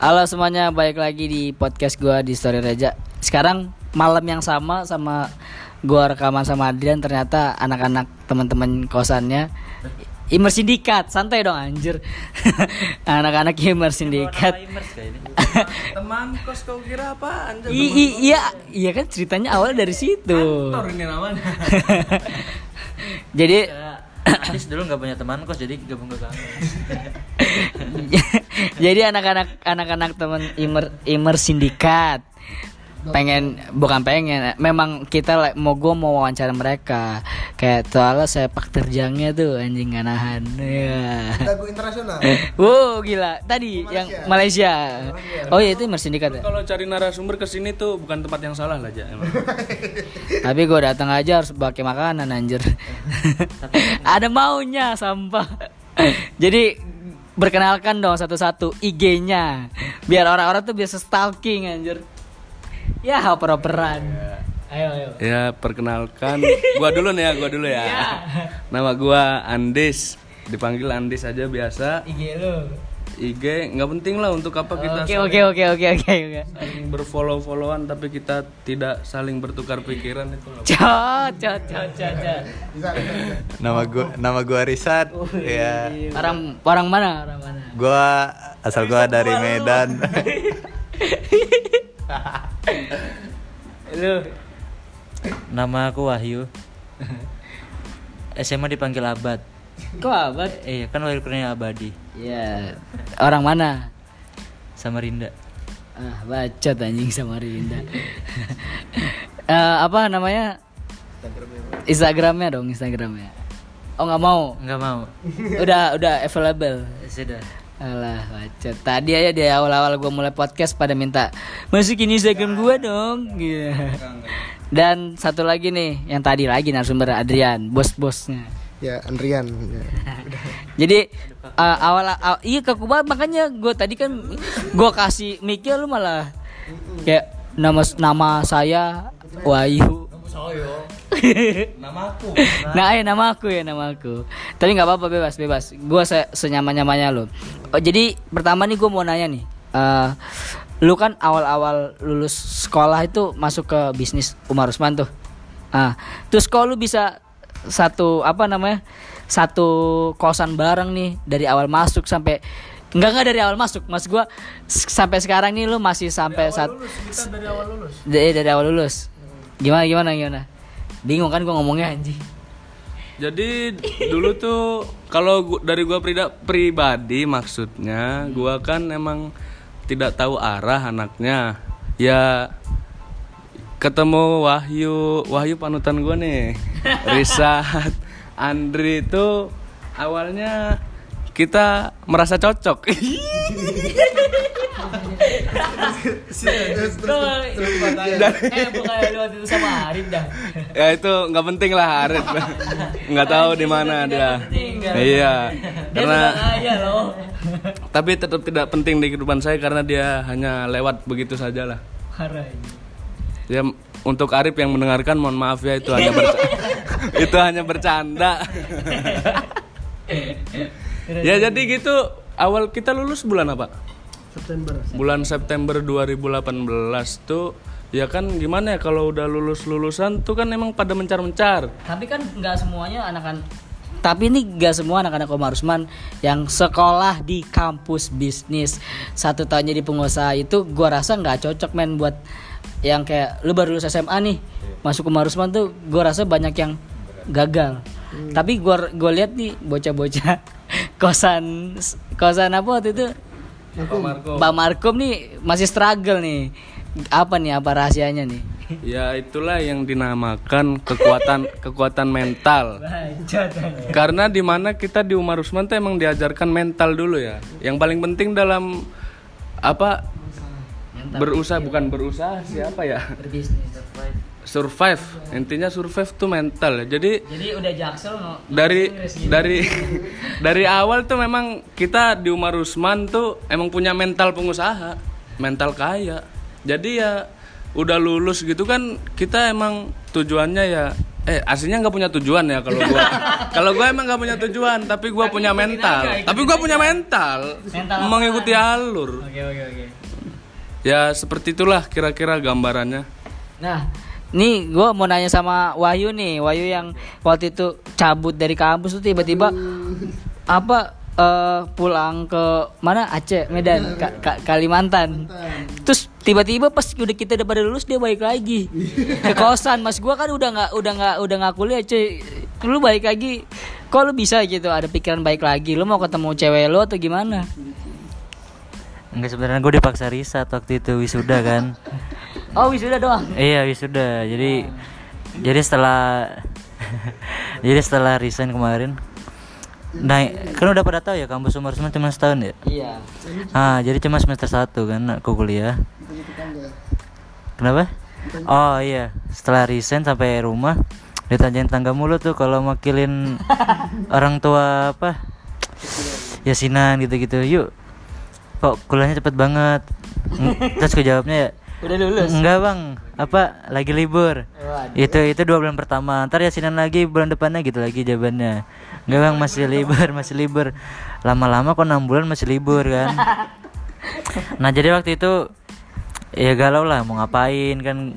Halo semuanya, balik lagi di podcast gua di Story Reja. Sekarang malam yang sama sama gua rekaman sama Adrian ternyata anak-anak teman-teman kosannya Imer Sindikat, santai dong anjir. anak-anak Imer Sindikat. Teman kos kau kira apa? Anjir. Iya, iya kan ceritanya awal dari situ. Kantor ini namanya. Jadi Adis dulu nggak punya teman kos jadi gabung ke kami. Jadi anak-anak anak-anak teman Imer Imer Sindikat pengen bukan pengen memang kita mau gue mau wawancara mereka. Kayak soalnya sepak terjangnya tuh anjing gak nahan. Ya lagu internasional? Wow gila. Tadi yang Malaysia? Oh iya itu Imer Sindikat ya? Kalau cari narasumber ke sini tuh bukan tempat yang salah lah, Ja. emang. tapi gue datang aja harus pakai makanan anjir. Ada maunya sampah. Jadi perkenalkan dong satu-satu IG-nya biar orang-orang tuh biasa stalking anjir ya oper-operan ayo ayo Ya, perkenalkan. Gua dulu nih ya, gua dulu ya. Iya. Nama gua Andis. Dipanggil Andis aja biasa. IG lu IG nggak penting lah untuk apa kita oke oke oke oke oke oke. saling berfollow-followan tapi kita tidak saling bertukar pikiran itu cot cot cot nama gua nama gua Risat. Ya orang orang mana? Orang mana? Gua asal gua dari Medan. Lu. Nama aku Wahyu. SMA dipanggil Abad. kok abad? Eh kan lahir kurnia abadi. Ya orang mana Samarinda. Ah, bacot anjing sama Rinda. Eh, apa namanya? Instagramnya dong, Instagramnya. Oh nggak mau. Nggak mau. Udah udah available. Sudah. Alah, bacot. Tadi aja di awal-awal gue mulai podcast pada minta masukin Instagram gue dong. Gitu. Dan satu lagi nih, yang tadi lagi narasumber Adrian, bos-bosnya. Ya Andrian ya. Jadi uh, awal aw- iya kaku banget makanya gue tadi kan gue kasih mikir lu malah kayak nama nama saya Wahyu. Nama aku. nah, eh nama aku ya nama aku. Tapi nggak apa-apa bebas bebas. Gue se senyaman nyamannya lo. Oh, jadi pertama nih gue mau nanya nih. eh lu kan awal-awal lulus sekolah itu masuk ke bisnis Umar Usman tuh. Ah, terus kok lu bisa satu apa namanya? Satu kosan bareng nih dari awal masuk sampai Enggak enggak dari awal masuk, Mas gua s- sampai sekarang nih lu masih sampai saat dari awal lulus. dari, dari awal lulus. Gimana gimana gimana? Bingung kan gua ngomongnya anjing. Jadi dulu tuh kalau dari gua prida- pribadi maksudnya gua kan emang tidak tahu arah anaknya. Ya ketemu Wahyu, Wahyu panutan gua nih. Risat, Andri itu awalnya kita merasa cocok. eh bukan lu waktu itu sama Arif dah. ya itu nggak penting lah Arif. nggak tahu di mana dia. Iya. Dia Karena kaya loh. tapi tetap tidak penting di kehidupan saya karena dia hanya lewat begitu saja lah. Ya untuk Arif yang mendengarkan mohon maaf ya itu hanya bercanda. itu hanya bercanda. ya jadi gitu awal kita lulus bulan apa? September Bulan September 2018 tuh ya kan gimana ya kalau udah lulus lulusan tuh kan emang pada mencar-mencar. Tapi kan nggak semuanya anak-anak tapi ini gak semua anak-anak Omar Usman yang sekolah di kampus bisnis satu tahun jadi pengusaha itu gua rasa nggak cocok men buat yang kayak lu baru lulus SMA nih masuk ke Omar Usman tuh gua rasa banyak yang gagal. Tapi gua gua lihat nih bocah-bocah kosan kosan apa waktu itu? Mbak Markom. Nih masih struggle nih. Apa nih apa rahasianya nih? Ya itulah yang dinamakan kekuatan kekuatan mental. Karena di mana kita di Umar Usman tuh emang diajarkan mental dulu ya. Yang paling penting dalam apa berusaha bukan berusaha siapa ya? berbisnis Survive. Intinya survive tuh mental ya. Jadi jadi udah jaksel no dari dari dari awal tuh memang kita di Umar Usman tuh emang punya mental pengusaha, mental kaya. Jadi ya udah lulus gitu kan kita emang tujuannya ya eh aslinya nggak punya tujuan ya kalau gua kalau gua emang nggak punya tujuan tapi gua punya mental tapi gua punya mental, Mental mengikuti alur Oke oke oke. Ya seperti itulah kira-kira gambarannya Nah, nih gue mau nanya sama Wahyu nih, Wahyu yang waktu itu cabut dari kampus tuh tiba-tiba apa eh, pulang ke mana Aceh, Medan, Ka- Ka- Kalimantan. Terus tiba-tiba pas udah kita udah pada lulus dia balik lagi ke kosan. Mas gua kan udah nggak udah nggak udah nggak kuliah cuy. Lu balik lagi. Kok lu bisa gitu ada pikiran baik lagi? Lu mau ketemu cewek lu atau gimana? Enggak sebenarnya gue dipaksa riset waktu itu wisuda kan. Oh wisuda doang. iya wisuda. Jadi jadi setelah jadi setelah resign kemarin naik kan udah pada tahu ya kampus umur semua cuma setahun ya. Iya. Ah jadi cuma semester satu kan aku kuliah. Kenapa? Oh iya setelah resign sampai rumah ditanyain tangga mulu tuh kalau makilin orang tua apa yasinan gitu-gitu yuk kok kuliahnya cepet banget? Terus gue jawabnya ya Udah lulus. enggak bang. Apa lagi libur? Waduh. itu itu dua bulan pertama. Ntar yasinan lagi bulan depannya gitu lagi jawabannya. Enggak bang masih libur masih libur. Lama-lama kok enam bulan masih libur kan? Nah jadi waktu itu ya galau lah mau ngapain kan?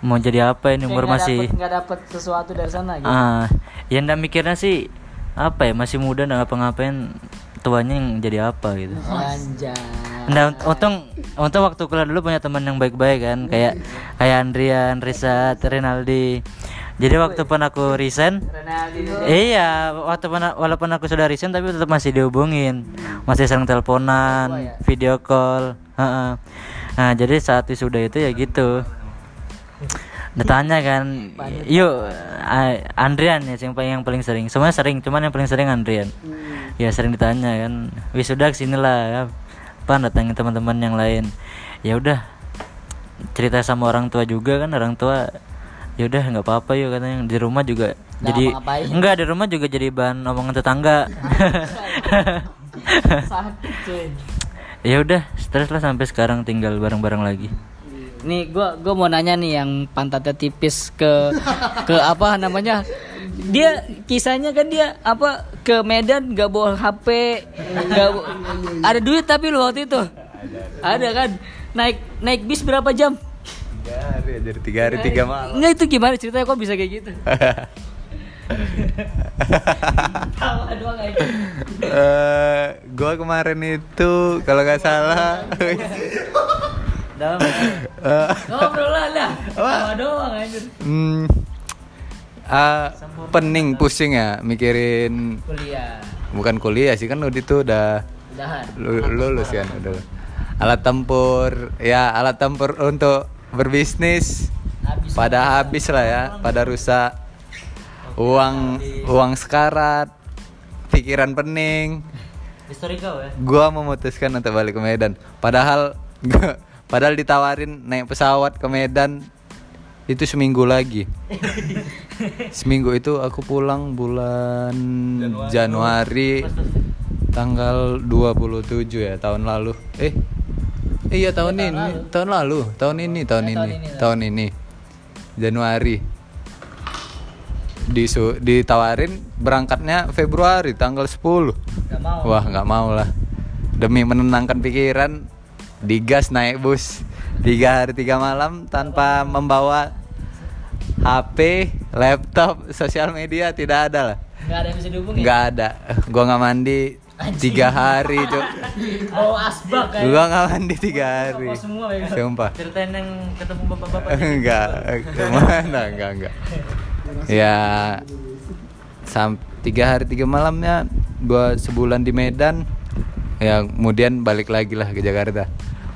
Mau jadi apa ini umur masih nggak dapet sesuatu dari sana gitu. ah yang ndak mikirnya sih apa ya masih muda nggak ngapa-ngapain tuanya yang jadi apa gitu Anjay. Nah, unt- untung untung waktu kuliah dulu punya teman yang baik-baik kan, kayak kayak Andrian, Risa, Rinaldi. Jadi waktu pun aku resign, Ronaldo. iya, waktu pun walaupun aku sudah resign tapi tetap masih dihubungin, masih sering teleponan, video call. Nah, jadi saat wisuda itu ya gitu. Ditanya kan, yuk Andrian ya yang paling yang paling sering. Semuanya sering, cuman yang paling sering Andrian. Ya sering ditanya kan, wisuda ke sini lah, ya. apa datangin teman-teman yang lain. Ya udah, cerita sama orang tua juga kan, orang tua ya udah nggak apa-apa yuk katanya. Di rumah juga Nggak jadi enggak di rumah juga jadi bahan omongan tetangga. Ya udah stres lah sampai sekarang tinggal bareng-bareng lagi Nih gua gua mau nanya nih yang pantatnya tipis ke ke apa namanya? Dia kisahnya kan dia apa ke Medan gak bawa HP, gak bawa- ada duit tapi lu waktu itu. Ada kan? Naik naik bis berapa jam? Tiga hari jadi tiga hari tiga malam. Enggak itu gimana ceritanya kok bisa kayak gitu? Eh, gua kemarin itu kalau nggak salah dalam eh, Ngobrol lah lah. Tawa doang aja. hmm, ah, pening pusing ya mikirin Kuliah. bukan kuliah sih kan udah itu udah Udahan. lu- lulus kan udah. Alat tempur ya alat tempur untuk berbisnis. Habis. pada habis lah ya pada rusak. Uang uang sekarat pikiran pening. Historical ya? Gua memutuskan untuk balik ke Medan. Padahal gua- padahal ditawarin naik pesawat ke Medan itu seminggu lagi. Seminggu itu aku pulang bulan Januari, tanggal 27 ya tahun lalu. Eh iya tahun ini. tahun lalu. Tahun ini tahun ini. tahun ini Januari. Disu ditawarin berangkatnya Februari tanggal 10 Gak mau. Wah nggak mau lah. Demi menenangkan pikiran Digas naik bus Tiga hari tiga malam tanpa membawa HP, laptop, sosial media tidak ada lah. Gak ada yang bisa dihubungin. Nggak ada. Gua nggak mandi tiga hari cuk. Oh asbak kan. Gua nggak mandi tiga hari. semua ya. Sumpah. Ceritain yang ketemu bapak-bapak enggak ke mana? Enggak enggak ya sam tiga hari tiga malamnya gua sebulan di Medan. Ya kemudian balik lagi lah ke Jakarta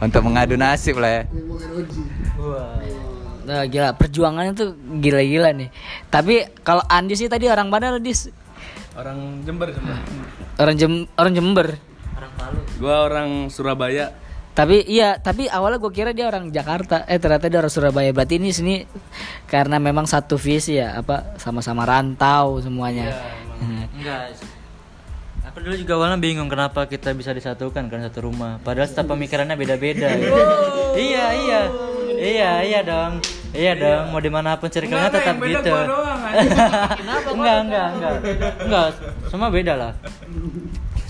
untuk mengadu nasib lah ya Nah, gila perjuangannya tuh gila-gila nih. Tapi kalau Andi sih tadi orang mana Dis? orang Jember Jember Orang Jem orang Jember. gua orang Surabaya Tapi iya, tapi awalnya gue kira dia orang Jakarta. Eh ternyata dia orang Surabaya. Berarti ini sini karena memang satu visi ya, apa sama-sama rantau semuanya. Hmm. enggak aku dulu juga awalnya bingung kenapa kita bisa disatukan kan satu rumah. Padahal setiap pemikirannya beda-beda. Iya iya. Iya iya dong. Iya dong. Mau di mana pun circle-nya Enggak, tetap beda gitu. gua doang, enggak enggak enggak. enggak semua beda lah.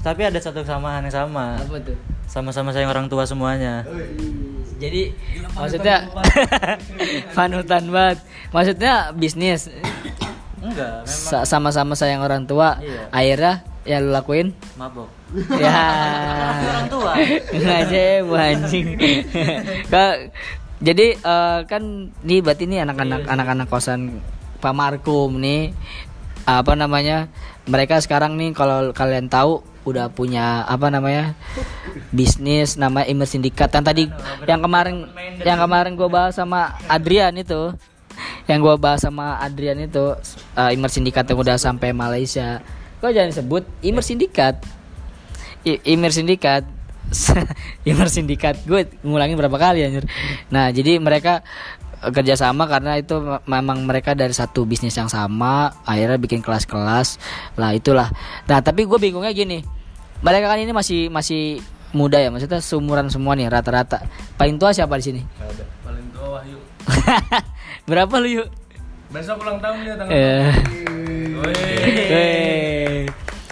Tapi ada satu kesamaan yang sama. Apa tuh? Sama-sama sayang orang tua semuanya. Jadi maksudnya panutan banget. Maksudnya bisnis? Enggak memang. Sama-sama sayang orang tua Iya. akhirnya ya lu lakuin. Mabok. Ya. Orang tua. Aja anjing. Ka- jadi eh, kan nih berarti ini anak-anak anak-anak kosan Pak Markum nih apa namanya mereka sekarang nih kalau kalian tahu udah punya apa namanya bisnis nama Immer Sindikat. Yang tadi yang kemarin yang kemarin gue bahas sama Adrian itu. Yang gue bahas sama Adrian itu eh, Immer Sindikat yang udah sampai Malaysia kok jangan sebut Immer Sindikat. I- Immer Sindikat. Immer Sindikat. Gue ngulangin berapa kali anjir. Nah jadi mereka eh, kerjasama karena itu me- memang mereka dari satu bisnis yang sama akhirnya bikin kelas-kelas. Lah itulah. Nah tapi gue bingungnya gini. Mereka kan ini masih masih muda ya maksudnya seumuran semua nih rata-rata. Paling tua siapa di sini? Paling tua Wahyu. berapa lu yuk Besok ulang tahun dia tanggal.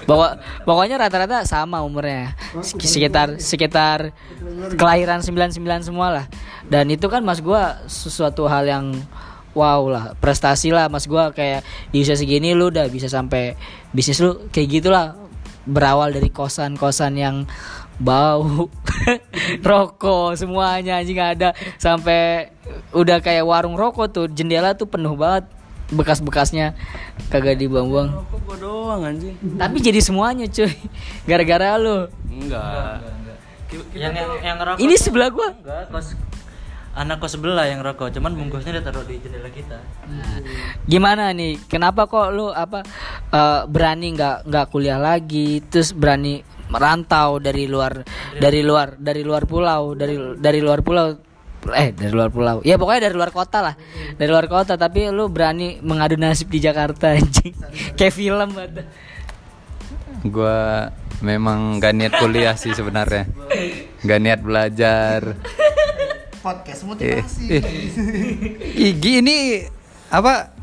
Pokok, pokoknya rata-rata sama umurnya. Sek- sekitar sekitar kelahiran 99 semua lah. Dan itu kan mas gua sesuatu hal yang wow lah prestasi lah. Mas gua kayak di usia segini lu udah bisa sampai bisnis lu kayak gitulah. Berawal dari kosan-kosan yang bau rokok semuanya anjing ada. Sampai udah kayak warung rokok tuh jendela tuh penuh banget bekas-bekasnya kagak dibuang-buang. Kok gua doang anjing? tapi jadi semuanya cuy. Gara-gara lu. Enggak. yang yang, yang ngerokok ini sebelah gua. enggak kos anak kos sebelah yang rokok cuman bungkusnya ditaruh di jendela kita. Nah, gimana nih? Kenapa kok lu apa eh, berani nggak nggak kuliah lagi terus berani merantau dari luar dari luar dari luar pulau dari dari luar pulau eh dari luar pulau ya pokoknya dari luar kota lah dari luar kota tapi lu berani mengadu nasib di Jakarta anjing kayak film banget Gua memang gak niat kuliah sih sebenarnya. Gak niat belajar. Podcast Eh, motivasi. eh. Gigi ini apa?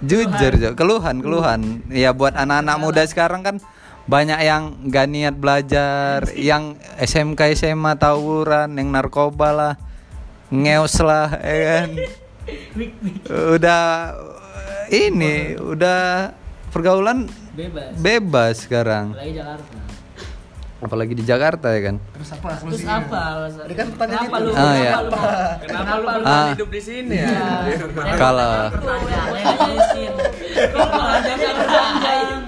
Jujur, Jo. keluhan, keluhan. Ya buat anak-anak muda sekarang kan banyak yang gak niat belajar, yang SMK SMA tawuran, yang narkoba lah, ngeos lah, ya kan. Udah ini, udah pergaulan bebas bebas sekarang. lagi Jakarta Apalagi di Jakarta ya kan. Terus apa? terus apa Ini kan pertanyaan kenapa itu. lu Ah, ya. kenapa lu Kenapa lu Ah. hidup di sini ya? Kalau jangan panjang?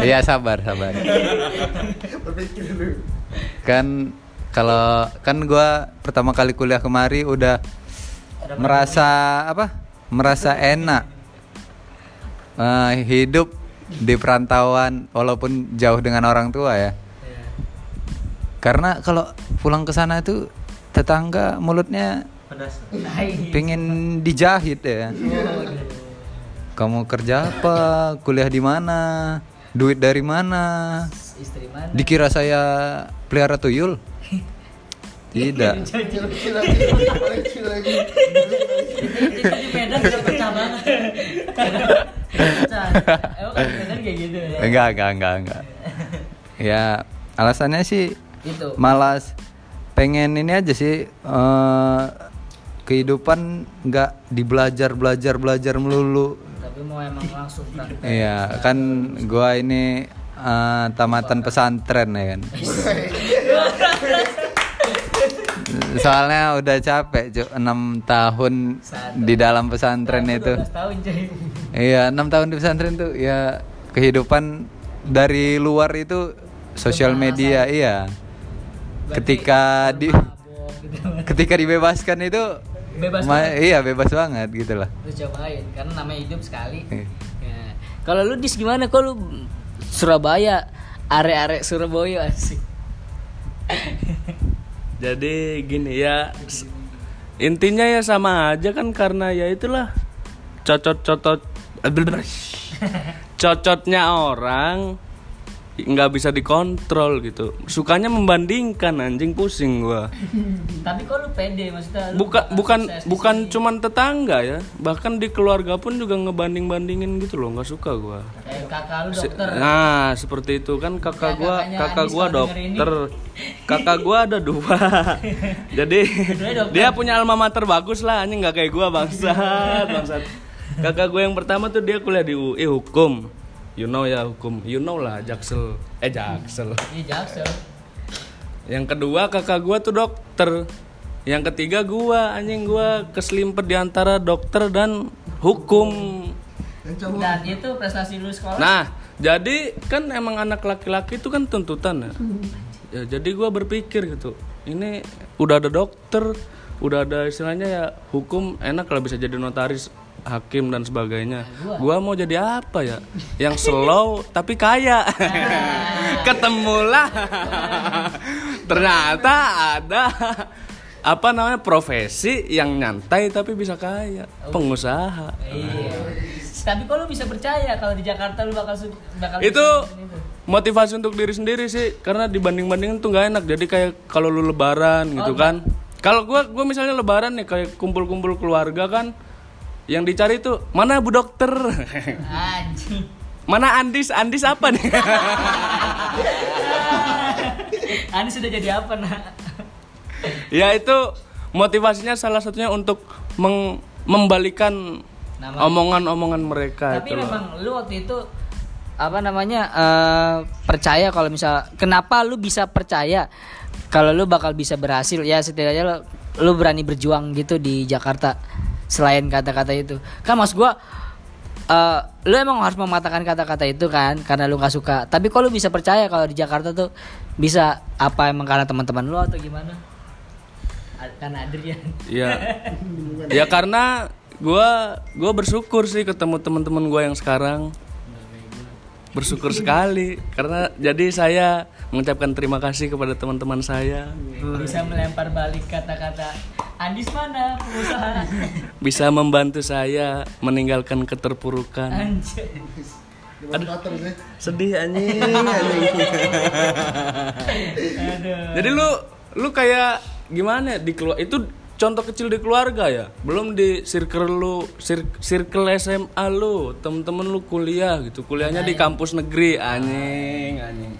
Iya sabar sabar. Berpikir dulu. Kan kalau kan gua pertama kali kuliah kemari udah merasa apa? Merasa enak. Eh, hidup di perantauan walaupun jauh dengan orang tua ya. Karena kalau pulang ke sana itu tetangga mulutnya pedas pengen dijahit ya. Kamu kerja apa? Kuliah di mana? Duit dari mana? Istri mana? Dikira saya pelihara tuyul? Tidak. Kecil kecil lagi. Kecil lagi. Itu di Medan udah pecah banget. Pecah. Emang kan Medan kayak gitu ya? Enggak, enggak, enggak, enggak. Ya, alasannya sih Itu. malas pengen ini aja sih eh, kehidupan nggak dibelajar belajar belajar melulu Tapi mau emang langsung praktek. iya kan gua ini eh, tamatan pesantren ya kan soalnya udah capek cuk 6 tahun di dalam pesantren itu 12 tahun. Iya, enam tahun di pesantren tuh ya kehidupan dari luar itu sosial media, iya. Ketika di Mabok gitu. ketika dibebaskan itu Bebas ma- iya bebas banget gitu lah. Lu cobain karena namanya hidup sekali. Iya. Ya. Kalau lu dis gimana? Kok lu Surabaya, arek-arek Surabaya asik. Jadi gini ya intinya ya sama aja kan karena ya itulah cocot-cocot cocotnya orang nggak bisa dikontrol gitu. Sukanya membandingkan anjing pusing gua. Tapi kok lu pede? Maksudnya lu bukan bukan bukan cuman tetangga ya. Bahkan di keluarga pun juga ngebanding bandingin gitu loh nggak suka gua. Kayak kakak lu dokter. nah seperti itu kan kakak Ya, gua kakak Andis gua dokter. kakak gua ada dua. Jadi dia punya alma mater bagus lah anjing nggak kayak gua bangsat. Bangsat. Kakak gua yang pertama tuh dia kuliah di UI hukum you know ya hukum you know lah jaksel eh jaksel Ini jaksel. yang kedua kakak gua tuh dokter. Yang ketiga gua anjing gua keselimpet di antara dokter dan hukum. Dan itu prestasi lu sekolah. Nah, jadi kan emang anak laki-laki itu kan tuntutan ya. Ya jadi gua berpikir gitu. Ini udah ada dokter, udah ada istilahnya ya hukum enak lah bisa jadi notaris hakim dan sebagainya. Gua mau jadi apa ya? Yang slow tapi kaya. Ketemulah. Ternyata ada apa namanya profesi yang nyantai tapi bisa kaya, pengusaha. Iya. Tapi lu bisa percaya kalau di Jakarta lu bakal bakal itu motivasi untuk diri sendiri sih karena dibanding bandingin tuh nggak enak jadi kayak kalau lu lebaran gitu kan kalau gua gua misalnya lebaran nih kayak kumpul-kumpul keluarga kan yang dicari tuh mana bu dokter? Anjing. mana Andis? Andis apa nih? Ani sudah jadi apa nak? ya itu motivasinya salah satunya untuk meng- membalikan omongan-omongan mereka Tapi itu memang lu waktu itu apa namanya eh, percaya kalau misal kenapa lu bisa percaya kalau lu bakal bisa berhasil? Ya setidaknya lu, lu berani berjuang gitu di Jakarta selain kata-kata itu. Kan mas gua eh, lu emang harus mematahkan kata-kata itu kan karena lu nggak suka. Tapi kok lu bisa percaya kalau di Jakarta tuh bisa apa emang karena teman-teman lu atau gimana? Karena Adrian. Ya, ya karena gua gua bersyukur sih ketemu teman-teman gua yang sekarang. Bersyukur sekali karena jadi saya mengucapkan terima kasih kepada teman-teman saya. Bisa melempar balik kata-kata Andis mana pengusaha bisa membantu saya meninggalkan keterpurukan. Anjir. Sih. Sedih anjing. anjing. Jadi lu lu kayak gimana ya di keluar itu contoh kecil di keluarga ya belum di circle lu cir- circle SMA lu temen-temen lu kuliah gitu kuliahnya di kampus negeri anjing anjing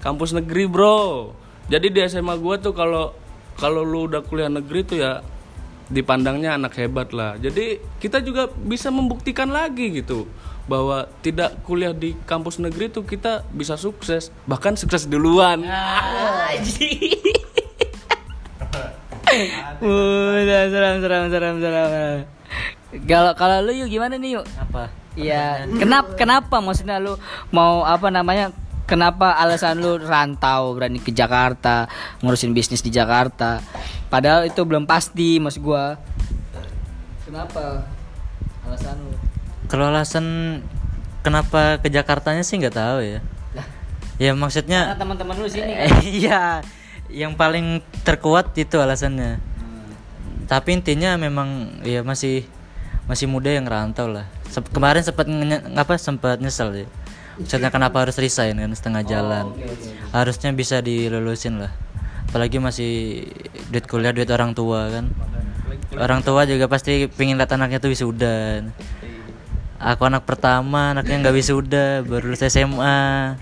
kampus negeri bro jadi di SMA gua tuh kalau kalau lu udah kuliah negeri tuh ya dipandangnya anak hebat lah jadi kita juga bisa membuktikan lagi gitu bahwa tidak kuliah di kampus negeri tuh kita bisa sukses bahkan sukses duluan. Udah seram seram seram seram. Kalau kalau lu yuk gimana nih yuk? apa Iya. Kenapa kenapa maksudnya lu mau apa namanya? Kenapa alasan lu rantau berani ke Jakarta ngurusin bisnis di Jakarta? Padahal itu belum pasti mas gua. Kenapa? Alasan lu? kalau alasan kenapa ke Jakartanya sih nggak tahu ya Lah. ya maksudnya teman-teman lu sini kan. Iya yang paling terkuat itu alasannya tapi intinya memang ya masih masih muda yang rantau lah Sep- kemarin sempat apa sempat nyesel ya maksudnya kenapa harus resign kan setengah jalan? harusnya bisa dilulusin lah. Apalagi masih duit kuliah duit orang tua kan. Orang tua juga pasti pengen lihat anaknya tuh wisuda. Aku anak pertama anaknya nggak wisuda baru lulus SMA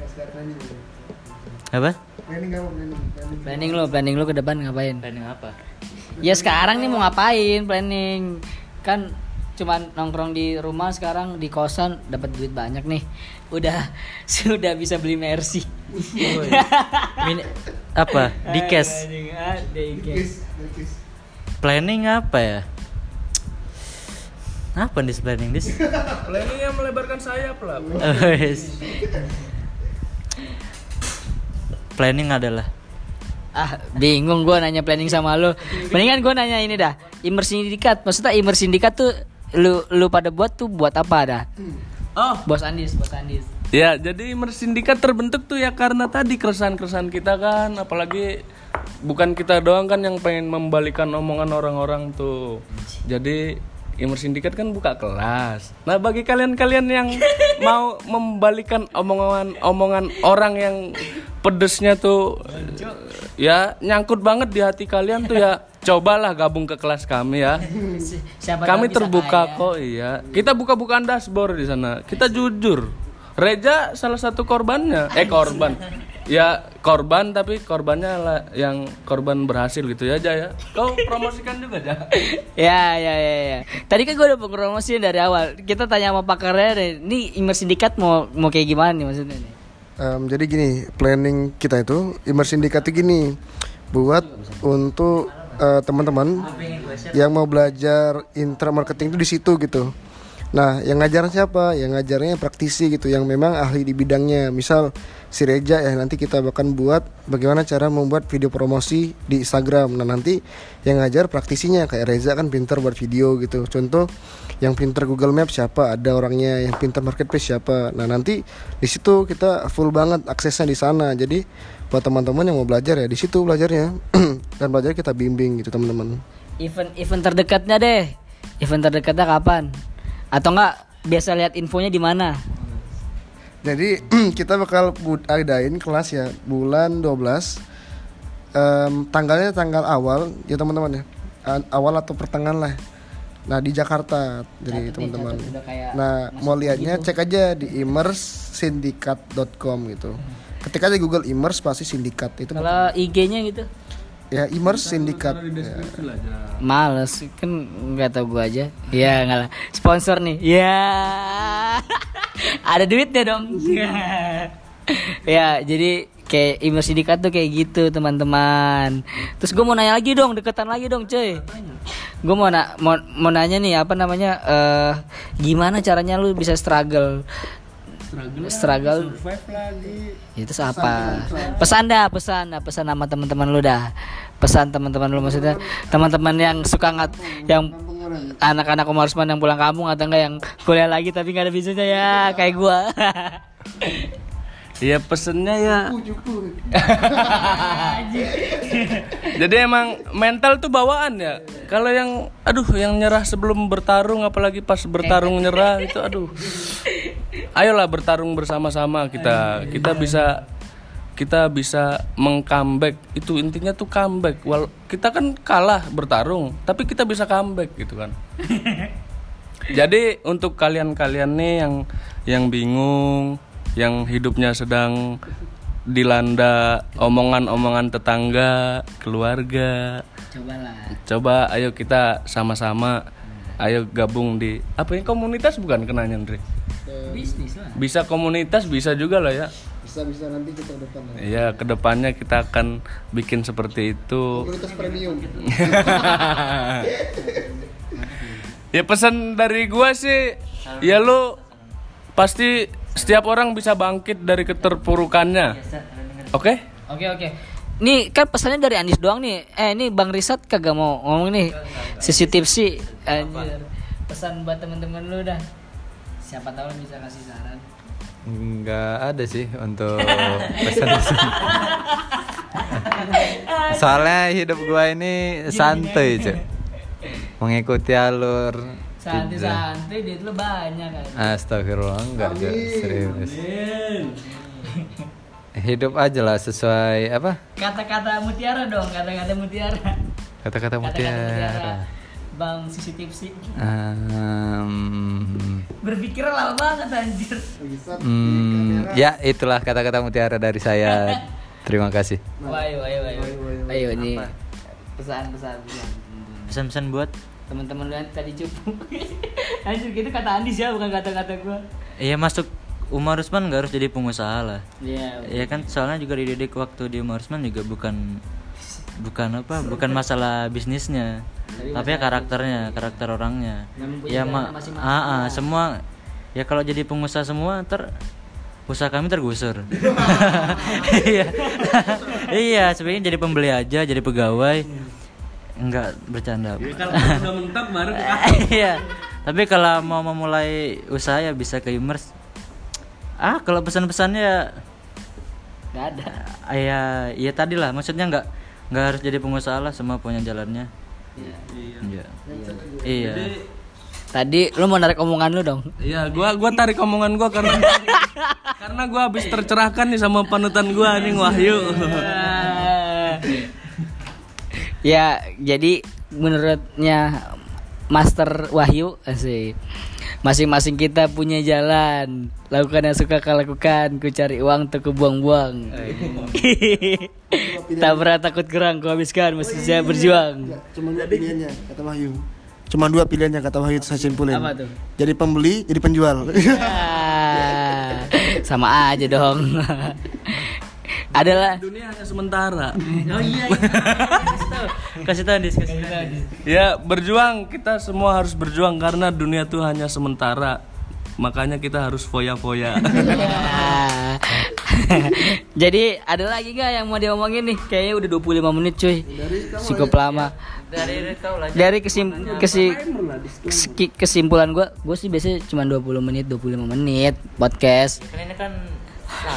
apa? Planning apa? Planning? Planning. Planning lu, planning lu ke depan ngapain? planning apa? Ya sekarang nih mau ngapain? Planning? Kan cuman nongkrong di rumah sekarang di kosan dapat duit banyak nih. Udah sudah bisa beli Mercy. Mini, apa di cash di planning apa ya apa dis planning dis planning yang melebarkan sayap lah Oh, yes. planning adalah Ah, bingung gua nanya planning sama lu. Mendingan gua nanya ini dah. Immer sindikat. Maksudnya Immer sindikat tuh lu lu pada buat tuh buat apa dah? oh Bos Andis, Bos Andis. Ya, jadi Mersindikat terbentuk tuh ya karena tadi keresahan-keresahan kita kan, apalagi bukan kita doang kan yang pengen membalikan omongan orang-orang tuh. Jadi Imer Sindikat kan buka kelas. Nah, bagi kalian-kalian yang mau membalikan omongan-omongan orang yang pedesnya tuh ya nyangkut banget di hati kalian tuh ya cobalah gabung ke kelas kami ya. Siapa Kami terbuka kaya. kok, iya. Kita buka-bukaan dashboard di sana. Kita jujur. Reja salah satu korbannya. Eh korban. Ya korban tapi korbannya lah yang korban berhasil gitu ya aja ya. Kau promosikan juga aja. Ya, ya, ya, ya. Tadi kan gue udah promosiin dari awal. Kita tanya sama pakarnya. Ini Immer Sindikat mau mau kayak gimana nih maksudnya nih? Em, jadi gini, planning kita itu Immerse Syndicate itu gini, buat untuk eh, teman-teman yang mau belajar intra marketing itu di situ gitu. Nah, yang ngajar siapa? Yang ngajarnya praktisi gitu, yang memang ahli di bidangnya. Misal si Reja ya nanti kita bahkan buat bagaimana cara membuat video promosi di Instagram. Nah, nanti yang ngajar praktisinya kayak Reza kan pinter buat video gitu. Contoh yang pinter Google Maps siapa? Ada orangnya. Yang pinter marketplace siapa? Nah, nanti di situ kita full banget aksesnya di sana. Jadi buat teman-teman yang mau belajar ya di situ belajarnya. Dan belajar kita bimbing gitu, teman-teman. Event event terdekatnya deh. Event terdekatnya kapan? Atau enggak biasa lihat infonya di mana? Jadi kita bakal adain kelas ya bulan 12 Em, Tanggalnya tanggal awal ya teman-teman ya Awal atau pertengahan lah Nah di Jakarta Jadi nih, teman-teman Nah mau lihatnya gitu. cek aja di immersindikat.com gitu Ketika aja Google Immers pasti sindikat itu Kalau IG-nya gitu. Ya Immers sindikat Di ya. Males kan nggak tahu gua aja. Ya nggak lah. Sponsor nih. Ya. Ada duitnya dong. ya jadi kayak Immer Sindikat tuh kayak gitu teman-teman. Terus gue mau nanya lagi dong, deketan lagi dong cuy. Gue mau, na mau mau nanya nih apa namanya eh gimana caranya lu bisa struggle struggle Survive lagi. itu apa pesan dah pesan dah pesan. Sama teman-teman lu dah. Pesan teman-teman lu maksudnya teman-teman yang suka ngat yang anak-anak Umarsman yang pulang kampung atau enggak yang kuliah lagi tapi nggak ada bisanya ya kayak gua Iya pesennya ya. Jadi emang mental tuh bawaan ya. Kalau yang aduh yang nyerah sebelum bertarung apalagi pas bertarung nyerah itu aduh. Ayolah bertarung bersama-sama kita. Kita bisa kita bisa meng-comeback. Itu intinya tuh comeback. Wal kita kan kalah bertarung, tapi kita bisa comeback gitu kan. Jadi untuk kalian-kalian nih yang yang bingung, yang hidupnya sedang dilanda omongan-omongan tetangga, keluarga, cobalah coba ayo kita sama-sama ayo gabung di apa ini komunitas bukan kenanya Andre? bisnis lah Bisa komunitas bisa juga lah ya. Bisa-bisa nanti kita depan lah Iya, ke depannya kita akan bikin seperti itu. Kualitas premium Ya pesan dari gua sih, ya lu pasti setiap orang bisa bangkit dari keterpurukannya. Oke? oke oke Nih kan pesannya dari Andis doang nih. Eh ini Bang Risat kagak mau ngomong nih. Sisi tipsi. Anjir. Pesan buat temen-temen lu dah. Siapa tahu lu bisa kasih saran. Nggak ada sih untuk pesan-pesan. Soalnya hidup gua ini santuy, cuy. Mengikuti alur. Santai-santai duit lu banyak kan. Astagfirullah enggak, Cuk. serius. Hidup aja lah sesuai apa? Kata-kata mutiara dong, kata-kata mutiara. Kata-kata Kata-kata mutiara. Bang sisi tipsi. Um, Berpikir lama banget anjir. hmm, ya itulah kata-kata mutiara dari saya. Terima kasih. Ayo, ayo, ayo. Ayo nih. Pesan-pesan pesan. Pesan-pesan buat Teman-teman lu yang tadi cupu. anjir gitu kata Andis ya, bukan kata-kata gua. Iya masuk Umar Usman nggak harus jadi pengusaha lah. Iya. Ya kan soalnya juga dididik waktu di Umar Usman juga bukan bukan apa bukan masalah bisnisnya tapi ya karakternya karakter orangnya ya ma ah, ah, semua ya kalau jadi pengusaha semua ter usaha kami tergusur iya iya sebenarnya jadi pembeli aja jadi pegawai enggak bercanda. Kalau udah mentok baru iya. Tapi kalau mau memulai usaha ya bisa ke Immers ah kalau pesan-pesannya Gak ada. Ya ya tadi lah. Maksudnya nggak nggak harus jadi pengusaha lah semua punya jalannya. Iya. iya. Iya. Jadi tadi lu mau narik omongan lu dong. Iya, gua gua tarik omongan gua karena karena gua habis tercerahkan nih sama panutan gua nih Wahyu. Ya jadi menurutnya Master Wahyu asik. Masing-masing kita punya jalan. Lakukan yang suka kau lakukan. Ku cari uang untuk ku buang-buang. Tak pernah takut gerang ku habiskan. Mesti saya berjuang. Cuma dua pilihannya kata Wahyu. Cuma dua pilihannya kata Wahyu saya simpulin. Apa tuh? Jadi pembeli, jadi penjual. Ya, sama aja dong adalah Dunia hanya sementara. oh iya, kasih tahu Dis, kasih tahu Dis. Ya, berjuang kita semua harus berjuang karena dunia tuh hanya sementara. Makanya kita harus foya-foya. Jadi ada lagi gak yang mau diomongin nih? Kayaknya udah 25 menit cuy. Cukup lama. dari Dari kesim kesi- kesimpulan gua, gue sih biasanya cuma 20 menit, 25 menit podcast. kan ini kan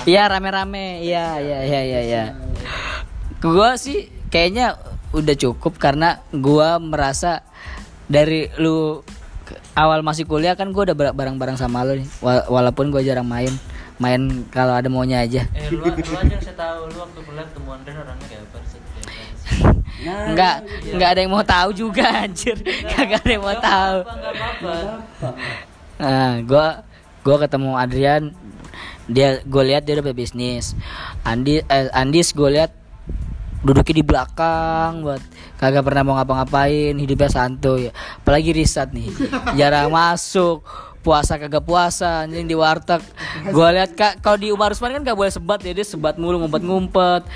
Iya rame-rame, iya iya iya iya. iya. Gua sih kayaknya udah cukup karena gua merasa dari lu awal masih kuliah kan gua udah bar- bareng-bareng sama lu nih. Wa- Walaupun gua jarang main, main kalau ada maunya aja. eh lu, lu aja yang saya tahu lu waktu kuliah ketemu Andre orangnya kayak apa sih Kayak apa sih? Enggak, enggak ada yang mau tahu juga anjir. Kagak ada yang mau tahu. Enggak apa-apa Nah, gua gua ketemu Adrian dia gue lihat dia udah bisnis. Andi eh, Andis gue lihat duduknya di belakang buat kagak pernah mau ngapa-ngapain hidupnya santuy. Apalagi riset nih jarang masuk puasa kagak puasa anjing di warteg. Gue lihat kak kalau di Umar Usman kan gak boleh sebat ya dia sebat mulu ngumpet-ngumpet.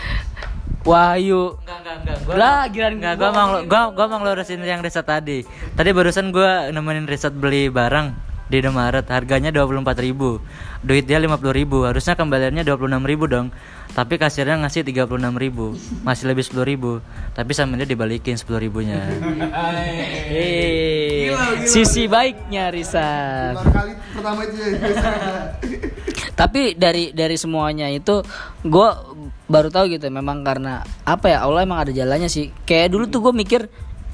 Wahyu. Enggak, enggak, enggak. Gua Lah, giliran enggak, gua mau gua gua mau ngelurusin yang riset tadi. Tadi barusan gua nemenin riset beli barang di Indomaret. Harganya 24.000 duit dia 50.000 harusnya kembaliannya 26.000 dong. Tapi kasirnya ngasih 36.000 masih lebih 10.000 tapi sama dia dibalikin 10.000 nya Eh, sisi baiknya kali pertama itu ya. tapi dari dari semuanya itu gue baru tahu gitu. Memang karena apa ya Allah emang ada jalannya sih. Kayak dulu tuh gue mikir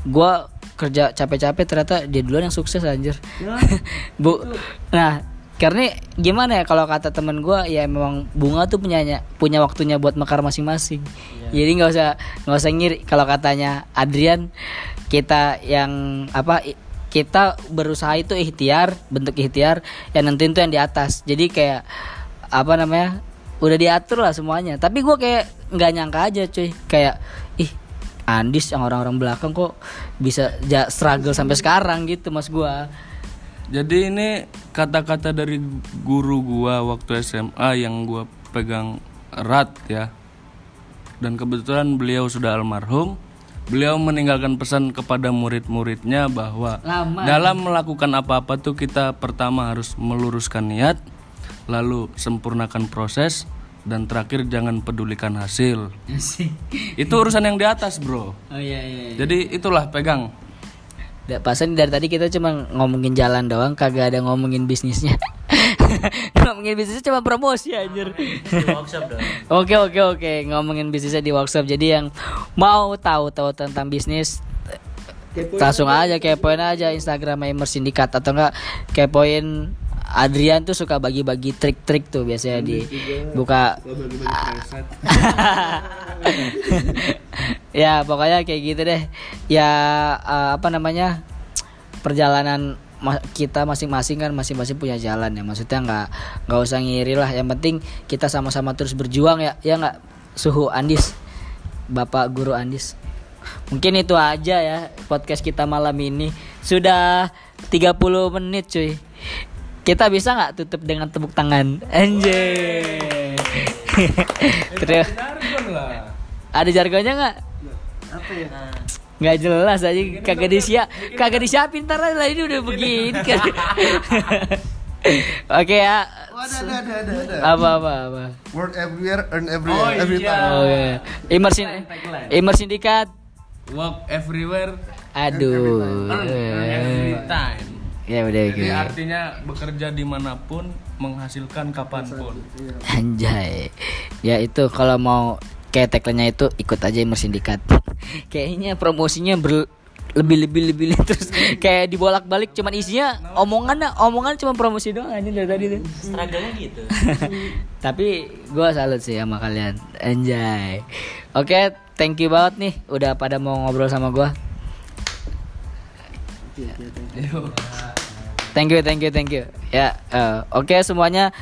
gue kerja capek-capek ternyata dia duluan yang sukses anjir. Bu nah karena gimana ya kalau kata temen gue ya memang bunga tuh punya punya waktunya buat mekar masing-masing. Jadi nggak usah nggak usah ngiri kalau katanya Adrian kita yang apa kita berusaha itu ikhtiar bentuk ikhtiar yang nentuin tuh yang di atas. Jadi kayak apa namanya udah diatur lah semuanya. Tapi gue kayak nggak nyangka aja cuy. Kayak Andis yang orang-orang belakang kok bisa ja- struggle sampai sekarang gitu mas gue Jadi ini kata-kata dari guru gua waktu SMA yang gua pegang erat ya. Dan kebetulan beliau sudah almarhum. Beliau meninggalkan pesan kepada murid-muridnya bahwa Lama. dalam melakukan apa-apa tuh kita pertama harus meluruskan niat, lalu sempurnakan proses dan terakhir jangan pedulikan hasil. Itu urusan yang di atas, Bro. oh iya iya Jadi itulah pegang. Da- Pasan dari tadi kita cuma ngomongin jalan doang, kagak ada ngomongin bisnisnya. ngomongin bisnisnya cuma promosi anjir. workshop dong Oke oke oke ngomongin bisnisnya di workshop. Jadi yang mau tahu tahu tentang bisnis langsung aja kepoin aja Instagram Imer Sindikat atau enggak kepoin Adrian tuh suka bagi-bagi trik-trik tuh biasanya di buka. Ya pokoknya kayak gitu deh. Ya eh, apa namanya? Perjalanan ma- kita masing-masing kan masing-masing punya jalan ya. Maksudnya nggak nggak usah ngiri lah. Yang penting kita sama-sama terus berjuang ya. Ya nggak? Suhu Andis. Bapak guru Andis. Mungkin itu aja ya podcast kita malam ini. Sudah 30 menit cuy kita bisa nggak tutup dengan tepuk tangan? Anjay. Terus ada jargonnya nggak? Nggak jelas aja kagak disiap kagak disiapin ntar lah ini udah begini kan. Oke ya. Ada ada ada ada ada. apa apa apa? Word everywhere, earn everywhere, every time. oke. Immersin immersin dikat Walk everywhere, aduh. every time. Ya udah Jadi artinya bekerja di mana pun, menghasilkan kapan pun. anjay. Ya itu kalau mau kayak tagline-nya itu ikut aja immersin dikat kayaknya promosinya ber lebih lebih lebih lebih terus kayak dibolak balik cuman isinya omongan omongan cuma promosi doang aja dari tadi tuh. Struggle gitu. Tapi gue salut sih sama kalian. Anjay. Oke thank you banget nih udah pada mau ngobrol sama gue thank you thank you thank you. Ya eh, oke semuanya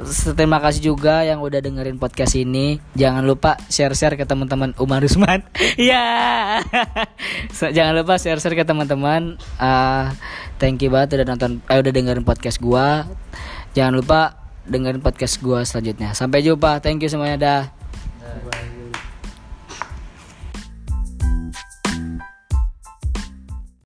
S- terima kasih juga yang udah dengerin podcast ini. Jangan lupa share share ke teman-teman Umar Usman. Ya. So, jangan lupa share share ke teman-teman. Ah, thank you banget udah nonton eh udah dengerin podcast gua. Jangan lupa dengerin podcast gua selanjutnya. Sampai jumpa. Thank you semuanya dah